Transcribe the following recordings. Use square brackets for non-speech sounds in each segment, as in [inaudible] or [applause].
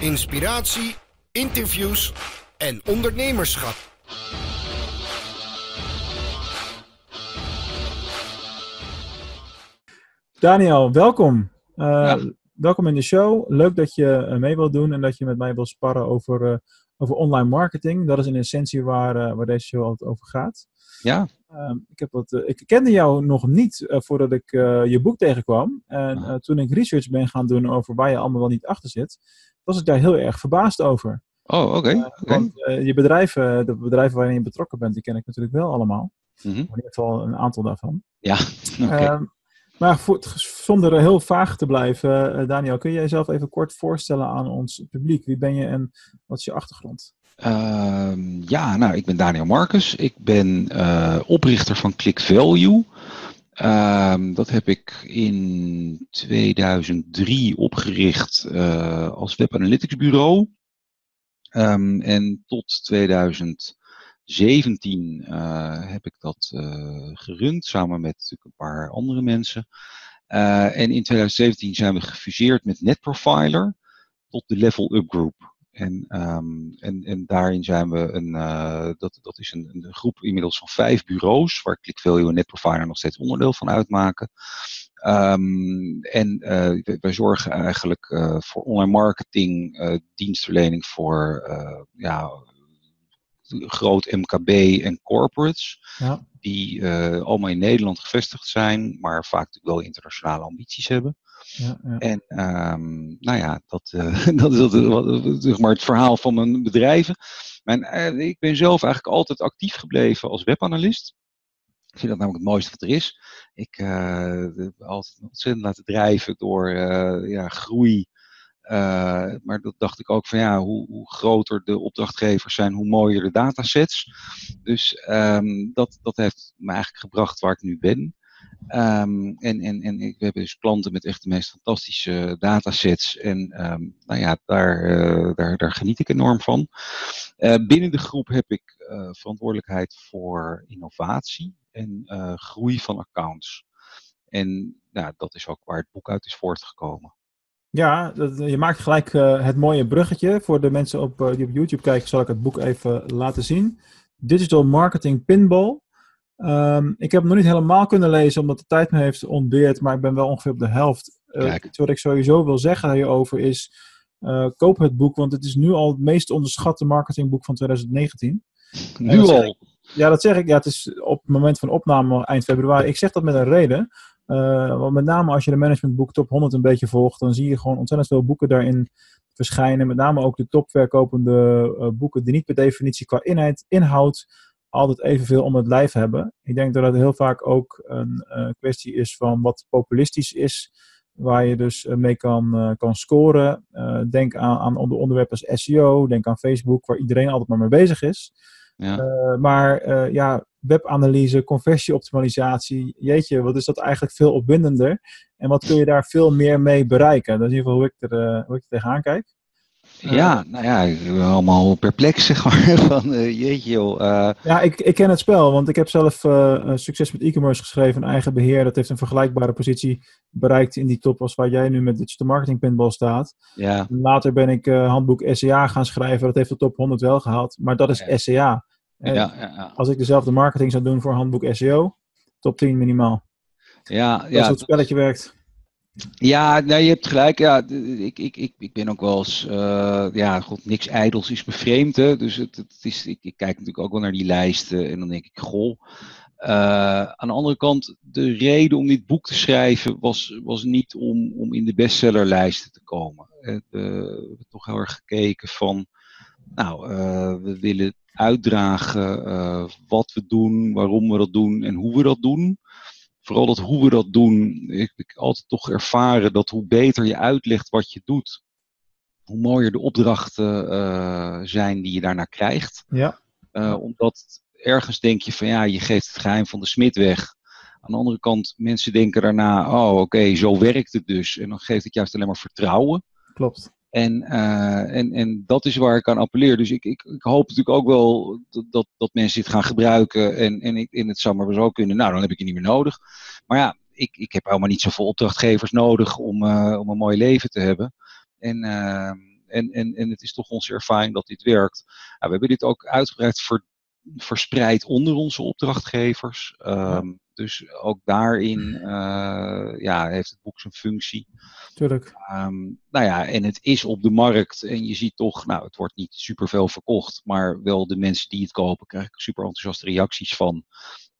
inspiratie, interviews en ondernemerschap. Daniel, welkom. Uh, Welkom in de show. Leuk dat je uh, mee wilt doen en dat je met mij wilt sparren over, uh, over online marketing. Dat is in essentie waar, waar deze show altijd over gaat. Ja. Ehm, ik, heb wat, ik kende jou nog niet voordat ik je boek tegenkwam. En toen ik research ben gaan doen over waar je allemaal wel niet achter zit, was ik daar heel erg verbaasd over. Oh, oké. Want je bedrijven, de bedrijven waarin je betrokken bent, die ken ik natuurlijk wel allemaal. Mm -hmm. In ieder geval een aantal daarvan. Ja, [laughs] oké. Okay. Um, maar voor, zonder heel vaag te blijven, Daniel, kun je jezelf even kort voorstellen aan ons publiek? Wie ben je en wat is je achtergrond? Uh, ja, nou, ik ben Daniel Marcus. Ik ben uh, oprichter van Click Value. Uh, dat heb ik in 2003 opgericht uh, als web analytics bureau. Um, en tot 2017 uh, heb ik dat gerund samen met natuurlijk een paar andere mensen. En in 2017 zijn we gefuseerd met NetProfiler tot de Level Up Group. En, um, en, en daarin zijn we een, dat, dat is een, een, groep inmiddels van vijf bureaus, waar ClickValue en NetProfiler nog steeds onderdeel van uitmaken. Um, en wij zorgen eigenlijk voor online marketing, dienstverlening voor ja, groot MKB en corporates. Ja. Die uh, allemaal in Nederland gevestigd zijn, maar vaak wel internationale ambities hebben. Ja, ja. En um, nou ja, dat, uh, [laughs] dat is dat, zeg maar het verhaal van mijn bedrijven. Mijn, uh, ik ben zelf eigenlijk altijd actief gebleven als webanalist. Ik vind dat namelijk het mooiste wat er is. Ik heb altijd ontzettend laten drijven door ja, groei. Uh, maar dat dacht ik ook van ja, hoe, hoe, groter de opdrachtgevers zijn, hoe mooier de datasets. Dus um, dat, dat heeft me eigenlijk gebracht waar ik nu ben. Um, en en, en we hebben dus klanten met echt de meest fantastische datasets. En um, nou ja, daar, uh, daar, daar geniet ik enorm van. Uh, binnen de groep heb ik verantwoordelijkheid voor innovatie en groei van accounts. En nou, dat is ook waar het boek uit is voortgekomen. Ja, dat, je maakt gelijk uh, het mooie bruggetje. Voor de mensen op, uh, die op YouTube kijken, zal ik het boek even laten zien. Digital Marketing Pinball. Um, ik heb hem nog niet helemaal kunnen lezen, omdat de tijd me heeft ontbeerd. Maar ik ben wel ongeveer op de helft. Uh, wat ik sowieso wil zeggen hierover is, koop het boek. Want het is nu al het meest onderschatte marketingboek van 2019. Nu al? Ja, dat zeg ik. Ja, het is op het moment van opname eind februari. Ik zeg dat met een reden. Uh, want met name als je de managementboek top 100 een beetje volgt, dan zie je gewoon ontzettend veel boeken daarin verschijnen. Met name ook de topverkopende uh, boeken die niet per definitie qua inhoud, altijd evenveel om het lijf hebben. Ik denk dat het heel vaak ook een uh, kwestie is van wat populistisch is, waar je dus mee kan, kan scoren. denk aan, aan de onderwerpen als SEO, denk aan Facebook, waar iedereen altijd maar mee bezig is. Ja. Uh, maar uh, ja, webanalyse, conversieoptimalisatie, jeetje, wat is dat eigenlijk veel opwindender? En wat kun je daar veel meer mee bereiken? Dat is in ieder geval hoe ik er, uh, hoe ik er tegenaan kijk. Ja, nou ja, ik ben allemaal perplex, [laughs] zeg maar. Van, jeetje joh. Ja, ik, ik ken het spel, want ik heb zelf succes met e-commerce geschreven, eigen beheer. Dat heeft een vergelijkbare positie bereikt in die top als waar jij nu met Digital Marketing Pinball staat. Ja. Later ben ik handboek SEA gaan schrijven. Dat heeft de top 100 wel gehaald, maar dat is. SEA. Ja, ja, ja. Als ik dezelfde marketing zou doen voor handboek SEO, top 10 minimaal. Ja, Dat is ja, hoe het spelletje werkt. Ja, nee, je hebt gelijk. Ja, ik, ik, ik, ik ben ook wel eens, eh, ja, god, niks ijdels is me vreemd. Hè? Dus het, het is, ik, kijk natuurlijk ook wel naar die lijsten en dan denk ik, goh. Eh, aan de andere kant, de reden om dit boek te schrijven was, was niet om, om in de bestsellerlijsten te komen. Eh, we hebben toch heel erg gekeken van, nou, we willen uitdragen wat we doen, waarom we dat doen en hoe we dat doen vooral dat hoe we dat doen, ik heb altijd toch ervaren dat hoe beter je uitlegt wat je doet, hoe mooier de opdrachten uh, zijn die je daarna krijgt. Ja. Uh, omdat ergens denk je van ja, je geeft het geheim van de smid weg. Aan de andere kant, mensen denken daarna, oh oké, okay, zo werkt het dus. En dan geeft het juist alleen maar vertrouwen. Klopt. En, uh, en, en dat is waar ik aan appelleer. Dus ik, ik, ik hoop natuurlijk ook wel dat, dat, dat mensen dit gaan gebruiken. En, en, ik, en het zou zo kunnen. Nou, dan heb ik je niet meer nodig. Maar ja, ik, ik heb helemaal niet zoveel opdrachtgevers nodig om, uh, om een mooi leven te hebben. En, uh, en, en, en het is toch onze ervaring dat dit werkt. we hebben dit ook uitgebreid ver, verspreid onder onze opdrachtgevers. Um, dus ook daarin uh, ja, heeft het boek zijn functie. Tuurlijk. Um, nou ja, en het is op de markt en je ziet toch, nou, het wordt niet superveel verkocht, maar wel de mensen die het kopen krijgen super enthousiaste reacties van.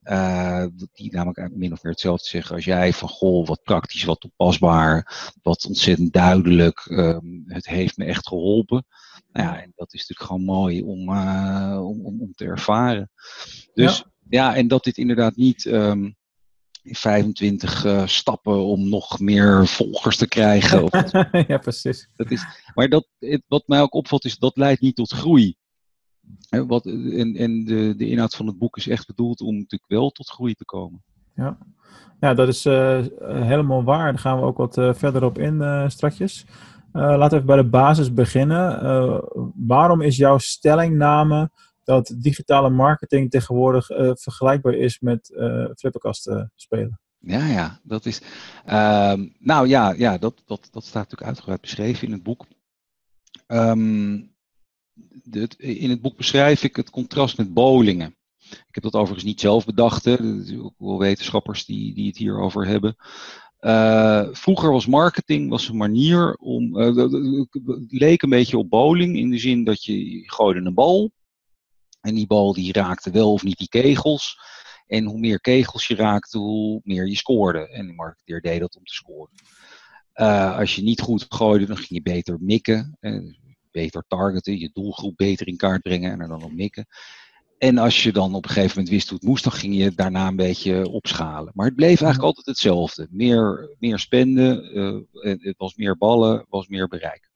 Uh, die namelijk min of meer hetzelfde zeggen als jij. Van goh, wat praktisch, wat toepasbaar, wat ontzettend duidelijk. Um, het heeft me echt geholpen. Nou ja, en dat is natuurlijk gewoon mooi om, uh, om, om, om, te ervaren. Dus ja. ja. en dat dit inderdaad niet um, 25 uh, stappen om nog meer volgers te krijgen. Of, [laughs] ja, precies. Dat is, maar dat, het, wat mij ook opvalt is, dat leidt niet tot groei. Wat, en en de, de inhoud van het boek is echt bedoeld om natuurlijk wel tot groei te komen. Ja, ja dat is uh, helemaal waar. Daar gaan we ook wat uh, verder op in uh, strakjes. laten we even bij de basis beginnen. waarom is jouw stellingname dat digitale marketing tegenwoordig vergelijkbaar is met flipperkasten spelen? Ja, ja, dat is. Ehm, nou ja, ja dat, dat, dat staat natuurlijk uitgebreid beschreven in het boek. Um, in het boek beschrijf ik het contrast met bowlingen. Ik heb dat overigens niet zelf bedacht. Er zijn ook wel wetenschappers die, die het hierover hebben. Uh, vroeger was marketing was een manier om. Uh, leek een beetje op bowling in de zin dat je gooide een bal. En die bal die raakte wel of niet die kegels. En hoe meer kegels je raakte, hoe meer je scoorde. En de marketeer deed dat om te scoren. Uh, als je niet goed gooide, dan ging je beter mikken beter targeten, je doelgroep beter in kaart brengen en er dan op mikken. En als je dan op een gegeven moment wist hoe het moest, dan ging je daarna een beetje opschalen. Maar het bleef eigenlijk mhm. altijd hetzelfde. Meer, meer spenden, uh, het was meer ballen, was meer bereik.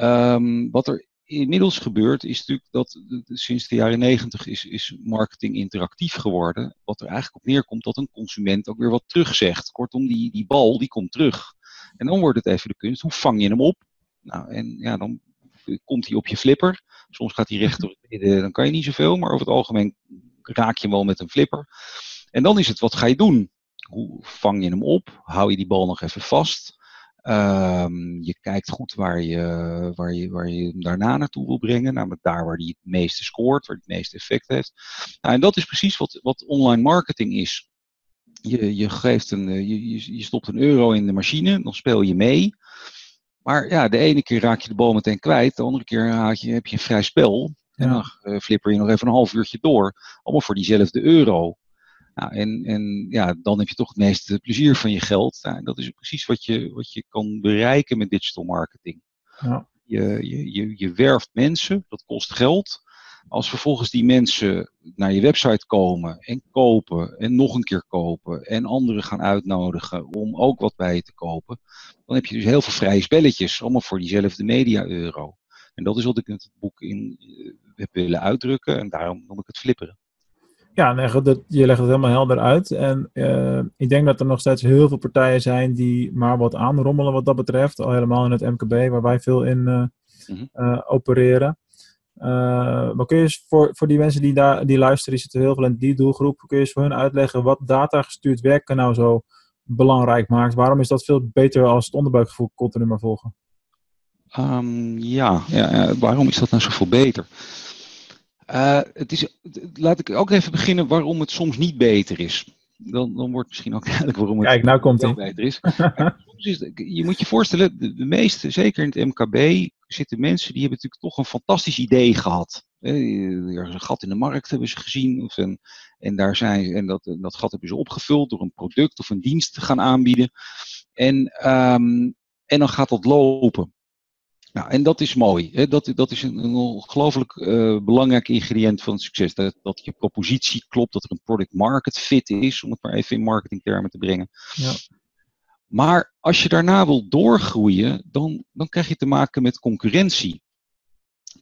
Um, wat er inmiddels gebeurt, is natuurlijk dat sinds de jaren negentig is, is marketing interactief geworden. Wat er eigenlijk op neerkomt dat een consument ook weer wat terugzegt. Kortom, die, die bal die komt terug. En dan wordt het even de kunst, hoe vang je hem op? Nou, en ja, dan komt hij op je flipper. Soms gaat hij recht door dan kan je niet zoveel, maar over het algemeen raak je hem wel met een flipper. En dan is het, wat ga je doen? Hoe vang je hem op? Hou je die bal nog even vast? Um, je kijkt goed waar je, waar, je, waar je hem daarna naartoe wil brengen. Namelijk daar waar hij het meeste scoort, waar hij het meeste effect heeft. Nou, en dat is precies wat, wat online marketing is. Je, je, geeft een, je, je stopt een euro in de machine, dan speel je mee. Maar ja, de ene keer raak je de bal meteen kwijt, de andere keer haak je, heb je een vrij spel. En dan uh, flipper je nog even een half uurtje door. Allemaal voor diezelfde euro. Nou, en, en ja, dan heb je toch het meeste plezier van je geld. Nou, en dat is precies wat je, wat je kan bereiken met digital marketing. Ja. Je, je, je, je werft mensen, dat kost geld. Als vervolgens die mensen naar je website komen en kopen en nog een keer kopen en anderen gaan uitnodigen om ook wat bij je te kopen, dan heb je dus heel veel vrije spelletjes, allemaal voor diezelfde media-euro. En dat is wat ik in het boek in uh, heb willen uitdrukken en daarom noem ik het flipperen. Ja, nee, dat, je legt het helemaal helder uit. En uh, ik denk dat er nog steeds heel veel partijen zijn die maar wat aanrommelen wat dat betreft. Al helemaal in het MKB, waar wij veel in uh, mm -hmm. opereren. Uh, maar kun je voor, voor die mensen die, daar, die luisteren, die zitten heel veel in die doelgroep, kun je eens voor hun uitleggen wat datagestuurd werken nou zo belangrijk maakt? Waarom is dat veel beter als het onderbuikgevoel continu maar volgen? Um, ja, ja, waarom is dat nou zoveel beter? Uh, het is, laat ik ook even beginnen waarom het soms niet beter is. Dan, dan wordt misschien ook [laughs] duidelijk waarom het Kijk, nou komt wel beter is. [laughs] is. Je moet je voorstellen, de, de meeste, zeker in het MKB, zitten mensen die hebben natuurlijk toch een fantastisch idee gehad. Er is een gat in de markt hebben ze gezien. Of een, en daar zijn, en dat, dat gat hebben ze opgevuld door een product of een dienst te gaan aanbieden. En, um, en dan gaat dat lopen. Nou, en dat is mooi. Hè? Dat, dat is een, een ongelooflijk uh, belangrijk ingrediënt van succes. Dat, dat je propositie klopt, dat er een product market fit is, om het maar even in marketingtermen te brengen. Ja. Maar als je daarna wil doorgroeien, dan, dan krijg je te maken met concurrentie.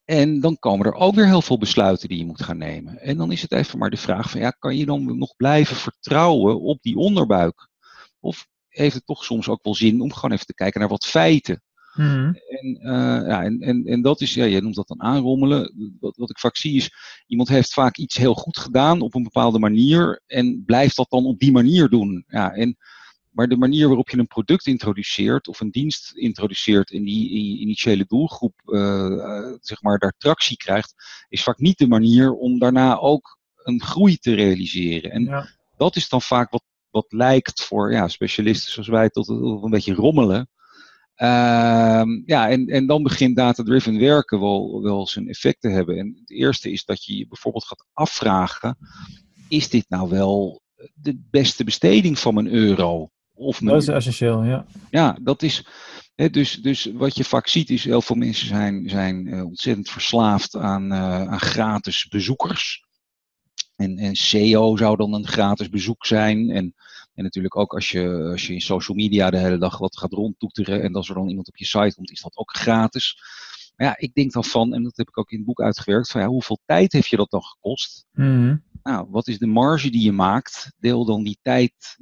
En dan komen er ook weer heel veel besluiten die je moet gaan nemen. En dan is het even maar de vraag van, ja, kan je dan nog blijven vertrouwen op die onderbuik? Of heeft het toch soms ook wel zin om gewoon even te kijken naar wat feiten? Mm-hmm. En, uh, ja, en, en, en dat is, ja, je noemt dat dan aanrommelen. Wat, wat ik vaak zie is, iemand heeft vaak iets heel goed gedaan op een bepaalde manier en blijft dat dan op die manier doen. Ja, en maar de manier waarop je een product introduceert of een dienst introduceert en die in je initiële doelgroep uh, zeg maar daar tractie krijgt, is vaak niet de manier om daarna ook een groei te realiseren. En ja. dat is dan vaak wat, wat lijkt voor ja, specialisten zoals wij tot, tot een beetje rommelen. Uh, ja, en, en dan begint data-driven werken wel, wel zijn effect te hebben. En het eerste is dat je je bijvoorbeeld gaat afvragen: is dit nou wel de beste besteding van mijn euro? Of dat is essentieel, ja. Ja, dat is. Dus, dus wat je vaak ziet is heel veel mensen zijn, zijn uh, ontzettend verslaafd aan, uh, aan gratis bezoekers. En, en SEO zou dan een gratis bezoek zijn. En, en natuurlijk ook als je, als je in social media de hele dag wat gaat rondtoeteren en als er dan iemand op je site komt, is dat ook gratis. Maar ja, ik denk dan van, en dat heb ik ook in het boek uitgewerkt, van ja, hoeveel tijd heeft je dat dan gekost? Mm nou, wat is de marge die je maakt? Deel dan die tijd,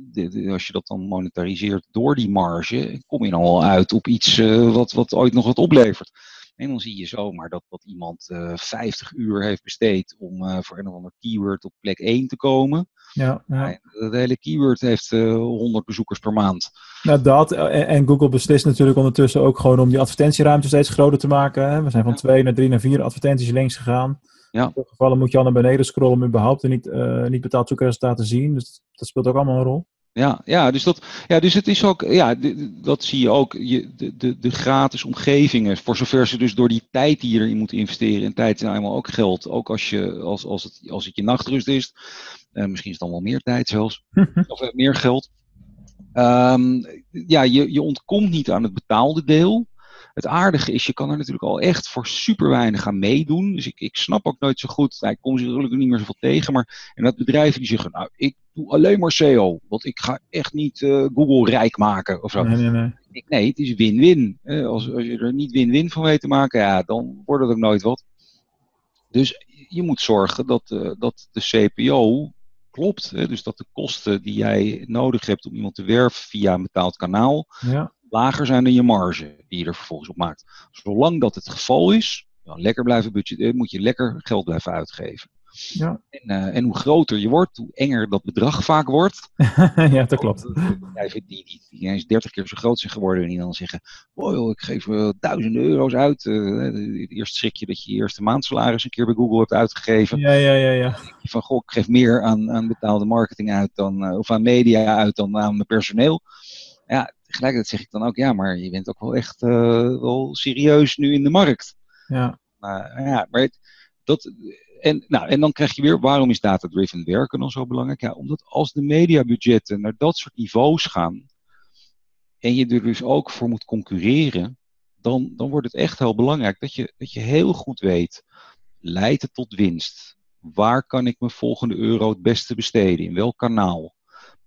als je dat dan monetariseert door die marge, kom je dan al uit op iets uh, wat, wat ooit nog wat oplevert. En dan zie je zomaar dat, dat iemand uh, eh, 50 uur heeft besteed om uh, voor een of ander keyword op plek 1 te komen. Ja, ja. Dat hele keyword heeft 100 bezoekers per maand. Nou, dat. En, en, Google beslist natuurlijk ondertussen ook gewoon om die advertentieruimte steeds groter te maken. Hè? We zijn van 2 naar 3 naar 4 advertenties links gegaan. Ja. In sommige gevallen moet je al naar beneden scrollen om überhaupt niet, uh, niet betaald zoekresultaten te zien. Dus dat speelt ook allemaal een rol. Ja, ja, dus, dat, ja dus het is ook, ja, dat zie je ook, je, de, de, de gratis omgevingen, voor zover ze dus door die tijd die je erin moet investeren, en tijd is nou eenmaal ook geld, ook als, je, als, als, het, als het je nachtrust is, uh, misschien is het dan wel meer tijd zelfs, [laughs] of uh, meer geld. Um, ja, je, je ontkomt niet aan het betaalde deel, het aardige is, je kan er natuurlijk al echt voor super weinig aan meedoen. Dus ik, ik snap ook nooit zo goed, nou, ik kom ze gelukkig niet meer zoveel tegen, maar en dat bedrijven die zeggen, nou, ik doe alleen maar SEO, want ik ga echt niet uh, Google rijk maken of zo. Nee, nee, nee. Ik, nee het is win-win. Als, als je er niet win-win van weet te maken, ja, dan wordt het ook nooit wat. Dus je moet zorgen dat, uh, dat de CPO klopt. Hè? Dus dat de kosten die jij nodig hebt om iemand te werven via een betaald kanaal, ja lager zijn dan je marge die je er vervolgens op maakt. Zolang dat het geval is, dan lekker blijven budget, moet je lekker geld blijven uitgeven. Ja. En, uh, en hoe groter je wordt, hoe enger dat bedrag vaak wordt. [laughs] ja, dat klopt. Bedrijven die, die, die eens 30 keer zo groot zijn geworden en die dan zeggen: oh, ik geef uh, duizenden euro's uit. Uh, eerst schrik je dat je je eerste maandsalaris een keer bij Google hebt uitgegeven. Ja, ja, ja. ja. Van goh, ik geef meer aan, aan betaalde marketing uit dan, of aan media uit dan aan mijn personeel. Ja, tegelijkertijd zeg ik dan ook, ja, maar je bent ook wel echt uh, wel serieus nu in de markt. Ja. Uh, ja, maar het, dat, en, nou, en dan krijg je weer, waarom is data-driven werken dan zo belangrijk? Ja, omdat als de mediabudgetten naar dat soort niveaus gaan, en je er dus ook voor moet concurreren, dan, dan wordt het echt heel belangrijk dat je, dat je heel goed weet, leidt het tot winst? Waar kan ik mijn volgende euro het beste besteden? In welk kanaal?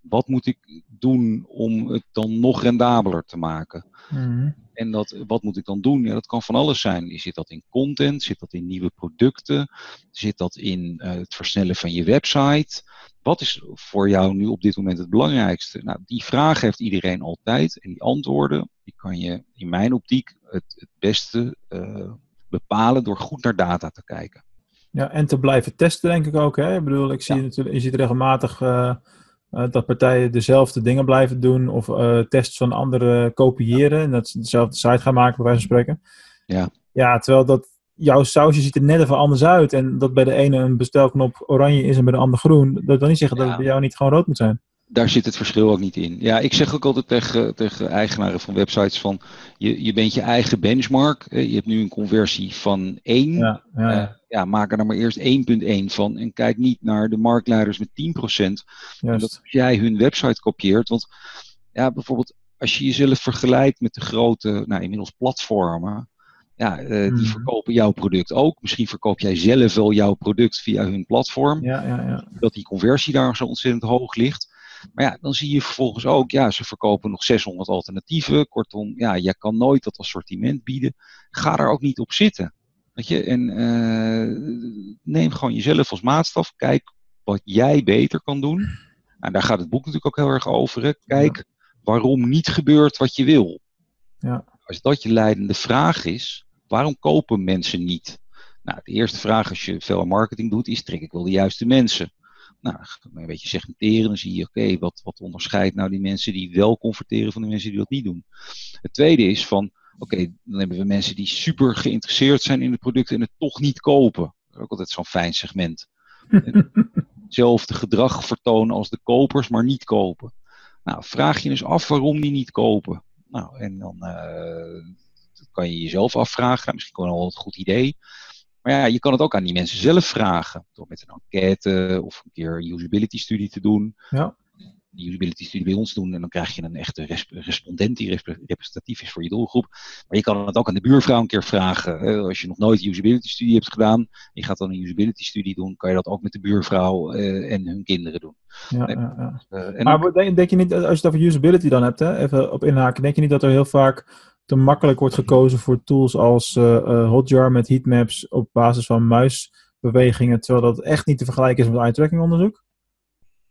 Wat moet ik doen om het dan nog rendabeler te maken? Mm. En dat, wat moet ik dan doen? Ja, dat kan van alles zijn. Zit dat in content? Zit dat in nieuwe producten? Zit dat in uh, het versnellen van je website? Wat is voor jou nu op dit moment het belangrijkste? Nou, die vraag heeft iedereen altijd. En die antwoorden, die kan je in mijn optiek het, het beste uh, bepalen door goed naar data te kijken. Ja, en te blijven testen denk ik ook. Hè? Ik bedoel, ik zie ja. natuurlijk, je ziet regelmatig... Uh uh, dat partijen dezelfde dingen blijven doen of uh, tests van anderen kopiëren en dat ze dezelfde site gaan maken, bij wijze van spreken. Ja. Ja, terwijl dat jouw sausje ziet er net even anders uit en dat bij de ene een bestelknop oranje is en bij de ander groen, dat wil niet zeggen ja. dat het bij jou niet gewoon rood moet zijn. Daar zit het verschil ook niet in. Ja, ik zeg ook altijd tegen, tegen eigenaren van websites van je, je bent je eigen benchmark. Je hebt nu een conversie van 1. Ja, ja, ja. Uh, ja, maak er dan maar eerst 1.1 van. En kijk niet naar de marktleiders met 10%. Omdat als jij hun website kopieert. Want ja, bijvoorbeeld als je jezelf vergelijkt met de grote, nou inmiddels platformen. Ja, uh, die Mhm. verkopen jouw product ook. Misschien verkoop jij zelf wel jouw product via hun platform. Ja, ja, ja. Dat die conversie daar zo ontzettend hoog ligt. Maar ja, dan zie je vervolgens ook, ja, ze verkopen nog 600 alternatieven. Kortom, ja, jij kan nooit dat assortiment bieden. Ga daar ook niet op zitten. Weet je, en uh, neem gewoon jezelf als maatstaf. Kijk wat jij beter kan doen. En daar gaat het boek natuurlijk ook heel erg over. Hè. Kijk ja. waarom niet gebeurt wat je wil. Ja. Als dat je leidende vraag is, waarom kopen mensen niet? Nou, de eerste vraag als je veel marketing doet is, trek ik wel de juiste mensen? Nou, een beetje segmenteren. Dan zie je, oké, wat, wat onderscheidt nou die mensen die wel converteren van de mensen die dat niet doen. Het tweede is van, oké, dan hebben we mensen die super geïnteresseerd zijn in het product en het toch niet kopen. Dat is ook altijd zo'n fijn segment. [laughs] Hetzelfde gedrag vertonen als de kopers, maar niet kopen. Nou, vraag je dus af waarom die niet kopen. Nou, en dan uh, kan je jezelf afvragen. Misschien gewoon al een goed idee. Maar ja, je kan het ook aan die mensen zelf vragen. Door met een enquête of een keer een usability studie te doen. Ja. Die usability studie bij ons doen. En dan krijg je een echte respondent die representatief is voor je doelgroep. Maar je kan het ook aan de buurvrouw een keer vragen. Als je nog nooit een usability studie hebt gedaan. Je gaat dan een usability studie doen. Kan je dat ook met de buurvrouw uh, en hun kinderen doen. Ja, ja, ja. Uh, maar denk, denk, je niet, als je het over usability dan hebt, hè, even op inhaken. Denk je niet dat er heel vaak te makkelijk wordt gekozen voor tools als uh, Hotjar met heatmaps op basis van muisbewegingen, terwijl dat echt niet te vergelijken is met eye-tracking onderzoek?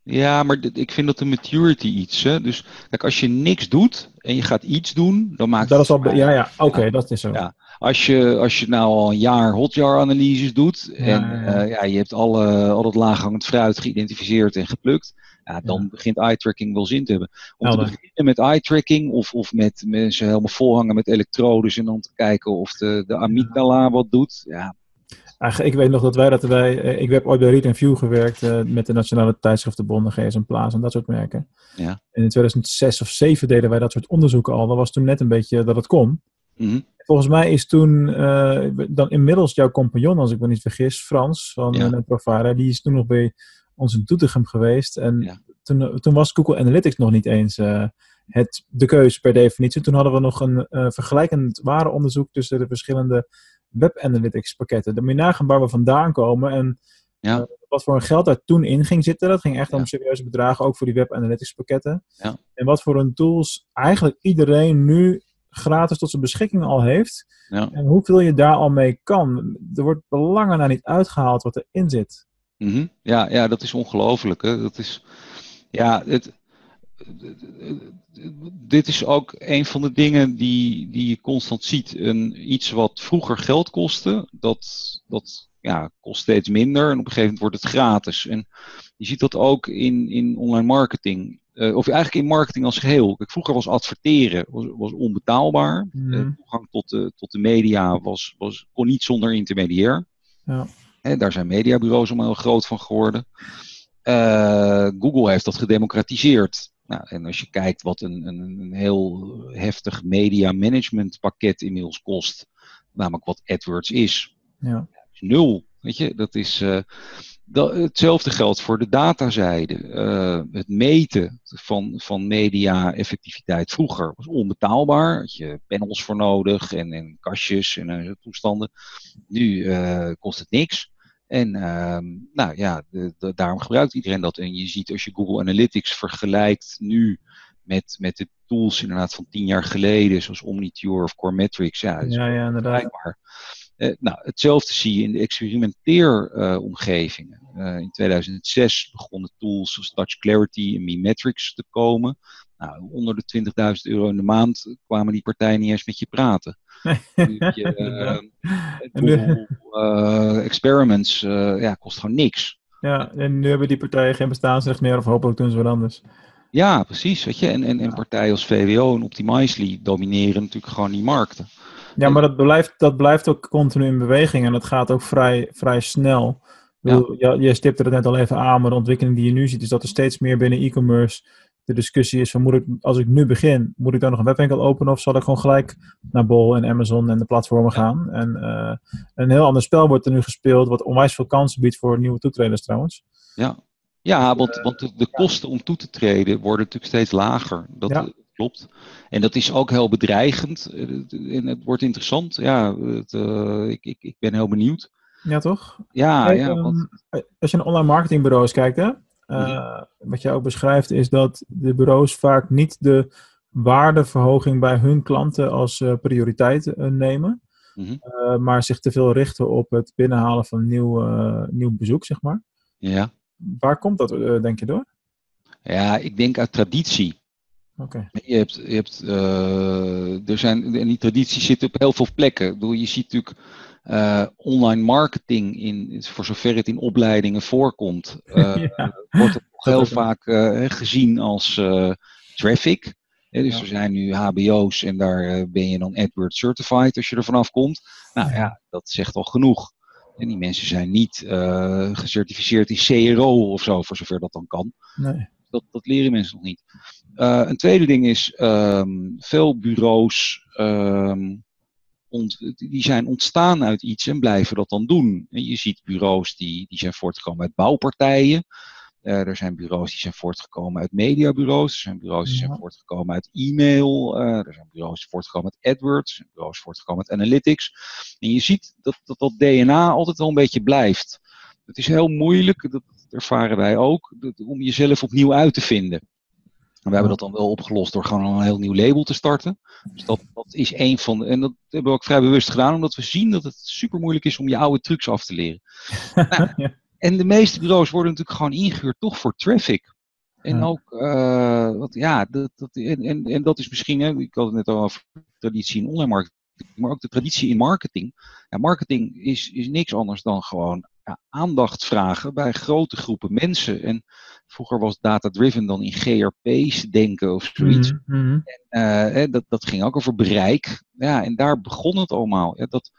Ja, maar ik vind dat de maturity iets. Hè? Dus kijk, als je niks doet en je gaat iets doen, dan maakt dat het. Is al, ja, ja, oké, dat is zo. Ja. Als, je, als je nou al een jaar hotjar-analyses doet en ja, uh, ja, je hebt alle, al het laaghangend fruit geïdentificeerd en geplukt, ja, dan ja. begint eye-tracking wel zin te hebben. Om te beginnen met eye-tracking of, of met mensen helemaal volhangen met elektrodes en dan te kijken of de, de amygdala wat doet. Ja. Ik weet nog dat wij dat wij, eh, ik heb ooit bij Read View gewerkt uh, met de Nationale Tijdschriftenbonden, GSM Plaza en dat soort merken. Ja. En in 2006 of 2007 deden wij dat soort onderzoeken al. Dat was toen net een beetje dat het kon. Mm -hmm. Volgens mij is toen uh, dan inmiddels jouw compagnon, als ik me niet vergis, Frans van ja. Netprovider, die is toen nog bij ons in Doetinchem geweest. En ja. toen, toen was Google Analytics nog niet eens uh, het, de keuze per definitie. Toen hadden we nog een uh, vergelijkend warenonderzoek tussen de verschillende web analytics pakketten. Dan moet je nagaan waar we vandaan komen en ja. uh, wat voor een geld daar toen in ging zitten. Dat ging echt om serieuze bedragen, ook voor die web analytics pakketten. Ja. En wat voor een tools eigenlijk iedereen nu gratis tot zijn beschikking al heeft. Ja. En hoeveel je daar al mee kan. Er wordt belangen naar niet uitgehaald wat erin zit. Mm -hmm. ja, ja, dat is ongelooflijk. Dat is, ja, het, dit is ook een van de dingen die, die je constant ziet. Een, iets wat vroeger geld kostte, dat, dat ja, kost steeds minder. En op een gegeven moment wordt het gratis. En je ziet dat ook in, in online marketing. Uh, of eigenlijk in marketing als geheel. Kijk, vroeger was adverteren was, was onbetaalbaar. Mm. Uh, toegang tot de, tot de media was, was, kon niet zonder intermediair. Ja. Daar zijn mediabureaus allemaal heel groot van geworden. Uh, Google heeft dat gedemocratiseerd. Nou, en als je kijkt wat een, een, een heel heftig media management pakket inmiddels kost, namelijk wat AdWords is, ja. is nul. Weet je, dat is. Uh, dat, hetzelfde geldt voor de datazijde. Uh, het meten van, van media-effectiviteit vroeger was onbetaalbaar. Had je panels voor nodig en, en kastjes en uh, toestanden. Nu kost het niks. En uh, nou ja, de, de, daarom gebruikt iedereen dat. En je ziet als je Google Analytics vergelijkt nu met, met de tools inderdaad van tien jaar geleden, zoals Omniture of Coremetrics. Ja, dat is ja, ja, inderdaad. Uh, nou, hetzelfde zie je in de experimenteeromgevingen. Uh, in 2006 begonnen tools als Touch Clarity en Memetrics te komen. Nou, onder de 20.000 euro in de maand kwamen die partijen niet eens met je praten. [laughs] je, uh, Google uh, Experiments uh, ja, kost gewoon niks. Ja, en nu hebben die partijen geen bestaansrecht meer, of hopelijk doen ze wat anders. Ja, precies. Weet je? En, en, en partijen als VWO en Optimizely domineren natuurlijk gewoon die markten. Ja, maar dat blijft, dat blijft ook continu in beweging en dat gaat ook vrij, vrij snel. Ja. Je, je stipte het net al even aan, maar de ontwikkeling die je nu ziet is dat er steeds meer binnen e-commerce de discussie is van moet ik, als ik nu begin, moet ik dan nog een webwinkel openen of zal ik gewoon gelijk naar Bol en Amazon en de platformen gaan? En uh, een heel ander spel wordt er nu gespeeld, wat onwijs veel kansen biedt voor nieuwe toetreders trouwens. Ja, ja want, want de, de kosten om toe te treden worden natuurlijk steeds lager. Dat ja. klopt. En dat is ook heel bedreigend. En het wordt interessant. Ja, het, uh, ik, ik, ik ben heel benieuwd. Ja, toch? Ja, Kijk, ja. um, Want, als je naar online marketingbureaus kijkt, hè, uh, wat jij ook beschrijft, is dat de bureaus vaak niet de waardeverhoging bij hun klanten als uh, prioriteit uh, nemen, mm-hmm. maar zich te veel richten op het binnenhalen van nieuw, nieuw bezoek, zeg maar. Ja. Waar komt dat, denk je, door? Ja, ik denk uit traditie. Oké. Je hebt, je hebt, eh, er zijn, en die traditie zit op heel veel plekken. Ik bedoel, je ziet natuurlijk eh, online marketing, in, voor zover het in opleidingen voorkomt, [laughs] eh, Ja. wordt het nog heel vaak eh, gezien als traffic. Dus Ja. er zijn nu HBO's en daar ben je dan AdWords certified als je er vanaf komt. Nou Ja. dat zegt al genoeg. En die mensen zijn niet gecertificeerd in CRO of zo, voor zover dat dan kan. Nee. Dat, dat leren mensen nog niet. Een tweede ding is, ehm, veel bureaus ehm, ont- die zijn ontstaan uit iets en blijven dat dan doen. En je ziet bureaus die, die zijn voortgekomen uit bouwpartijen. Eh, er zijn bureaus die zijn voortgekomen uit mediabureaus. Er zijn bureaus die zijn voortgekomen uit e-mail. eh, er zijn bureaus die voortgekomen uit AdWords. Er zijn bureaus voortgekomen uit analytics. En je ziet dat dat, dat DNA altijd wel een beetje blijft. Het is heel moeilijk, dat ervaren wij ook, dat- om jezelf opnieuw uit te vinden. En we hebben dat dan wel opgelost door gewoon een heel nieuw label te starten. Dus dat, dat is een van de, en dat hebben we ook vrij bewust gedaan, omdat we zien dat het super moeilijk is om je oude trucs af te leren. [laughs] Nou, Ja. En de meeste bureaus worden natuurlijk gewoon ingehuurd toch voor traffic. En Ja. ook, eh, wat, ja, dat, dat, en, en, en dat is misschien, hè, ik had het net al over traditie in online marketing, maar ook de traditie in marketing. Ja, marketing is, is niks anders dan gewoon ja, aandacht vragen bij grote groepen mensen. En vroeger was data-driven dan in GRP's denken of zoiets. Mhm, mhm. Eh, dat, dat ging ook over bereik. Ja, en daar begon het allemaal. Ja, dat,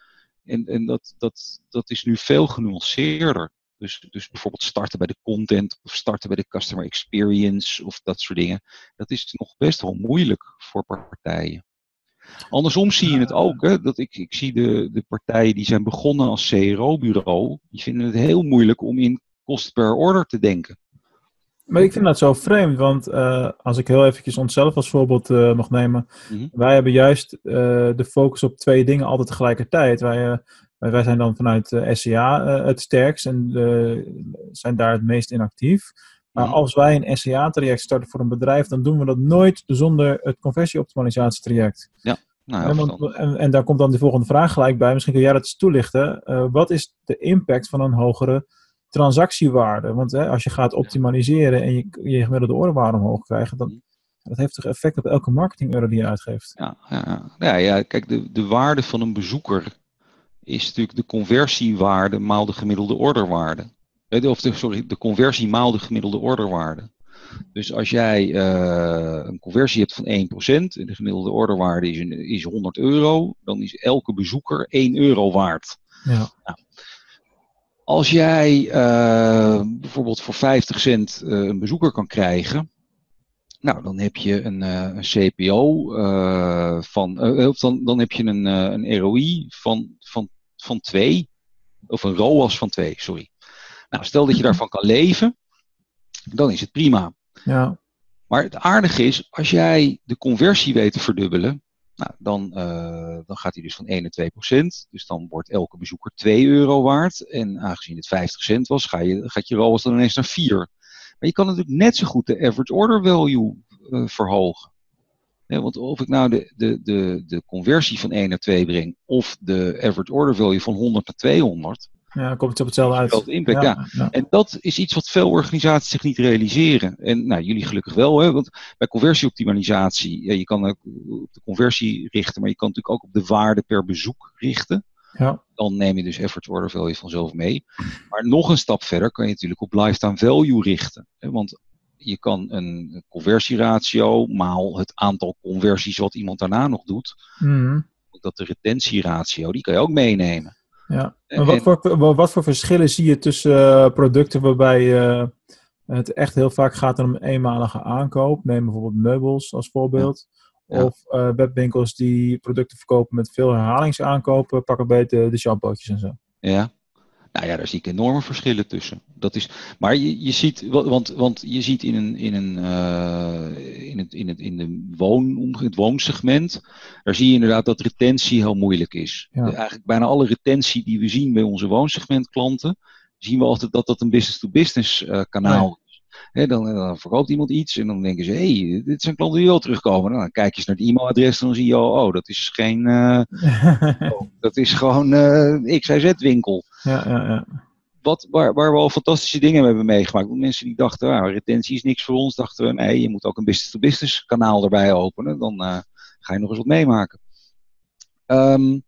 en en dat, dat, dat is nu veel genuanceerder. Dus, dus bijvoorbeeld starten bij de content of starten bij de customer experience of dat soort dingen. Dat is nog best wel moeilijk voor partijen. Andersom zie je het ook. Hè, dat ik, ik zie de, de partijen die zijn begonnen als CRO-bureau, die vinden het heel moeilijk om in kost per order te denken. Maar ik vind dat zo vreemd, want eh, als ik heel eventjes onszelf als voorbeeld eh, mag nemen. Mhm. Wij hebben juist eh, de focus op twee dingen altijd tegelijkertijd. Wij, wij, zijn dan vanuit SCA het sterkst en zijn daar het meest in actief. Maar Mhm. als wij een SCA-traject starten voor een bedrijf, dan doen we dat nooit zonder het conversieoptimalisatietraject. Nou, ja, want- en, en daar komt dan de volgende vraag gelijk bij. Misschien kun jij dat eens toelichten. Eh, wat is de impact van een hogere transactiewaarde? Want hè, als je gaat optimaliseren en je, je gemiddelde orderwaarde omhoog krijgt, dan dat heeft toch effect op elke marketing euro die je uitgeeft. Ja, ja, ja. ja, ja kijk, de, de waarde van een bezoeker is natuurlijk de conversiewaarde maal de gemiddelde orderwaarde. Eh, Of de, sorry, de conversie maal de gemiddelde orderwaarde. Dus als jij eh, een conversie hebt van 1% en de gemiddelde orderwaarde is, een- is 100 euro, dan is elke bezoeker 1 euro waard. Ja. Als jij eh, bijvoorbeeld voor 50 cent eh, een bezoeker kan krijgen, nou, dan heb je een, een CPO van, of dan, dan heb je een, een ROI van, van, van 2, of een ROAS van 2, sorry. Nou, stel dat je daarvan kan leven, dan is het prima. Ja. Maar het aardige is, als jij de conversie weet te verdubbelen, nou, dan, eh, dan gaat hij dus van 1 naar 2 procent. Dus dan wordt elke bezoeker 2 euro waard. En aangezien het 50 cent was, ga je, gaat je ROAS dan ineens naar 4. Maar je kan natuurlijk net zo goed de average order value eh, verhogen. Hè, want of ik nou de, de, de, de conversie van 1 naar 2 breng, of de average order value van 100 naar 200, ja, komt het op hetzelfde uit. Impact, ja. ja. en dat is iets wat veel organisaties zich niet realiseren. En nou, jullie gelukkig wel, hè? want bij conversieoptimalisatie, ja, je kan ook op de conversie richten, maar je kan natuurlijk ook op de waarde per bezoek richten. Ja. Dan neem je dus average order value vanzelf mee. Maar nog een stap verder kan je natuurlijk op lifetime value richten. Hè? Want je kan een conversieratio maal het aantal conversies wat iemand daarna nog doet. Mhm. Dat de retentieratio, die kan je ook meenemen. Ja. En- wat, voor, wa- wat voor verschillen zie je tussen eh, producten waarbij eh, het echt heel vaak gaat om eenmalige aankoop? Neem bijvoorbeeld meubels als voorbeeld. Ja. Of eh, webwinkels die producten verkopen met veel herhalingsaankopen. Pak een beetje de shampootjes en zo. Ja. Nou ja, daar zie ik enorme verschillen tussen. Dat is, maar je, je ziet, wa- want, want je ziet in, een, in, een, eh, in, het, in, het, in de woon, het woonsegment, daar zie je inderdaad dat retentie heel moeilijk is. Ja. Eigenlijk bijna alle retentie die we zien bij onze woonsegmentklanten, zien we altijd dat dat een business-to-business eh, kanaal Hè, dan, dan verkoopt iemand iets en dan denken ze, hé, hey, dit zijn klanten die wel terugkomen. Nou, dan kijk je eens naar het e-mailadres en dan zie je, oh, oh, dat is geen, eh, [laughs] oh, dat is gewoon eh XYZ-winkel. ja, ja, ja. wat, waar, waar we al fantastische dingen hebben meegemaakt. Mensen die dachten, ah, retentie is niks voor ons, dachten we, nee, je moet ook een business-to-business kanaal erbij openen. Dan uh, ga je nog eens wat meemaken. Um,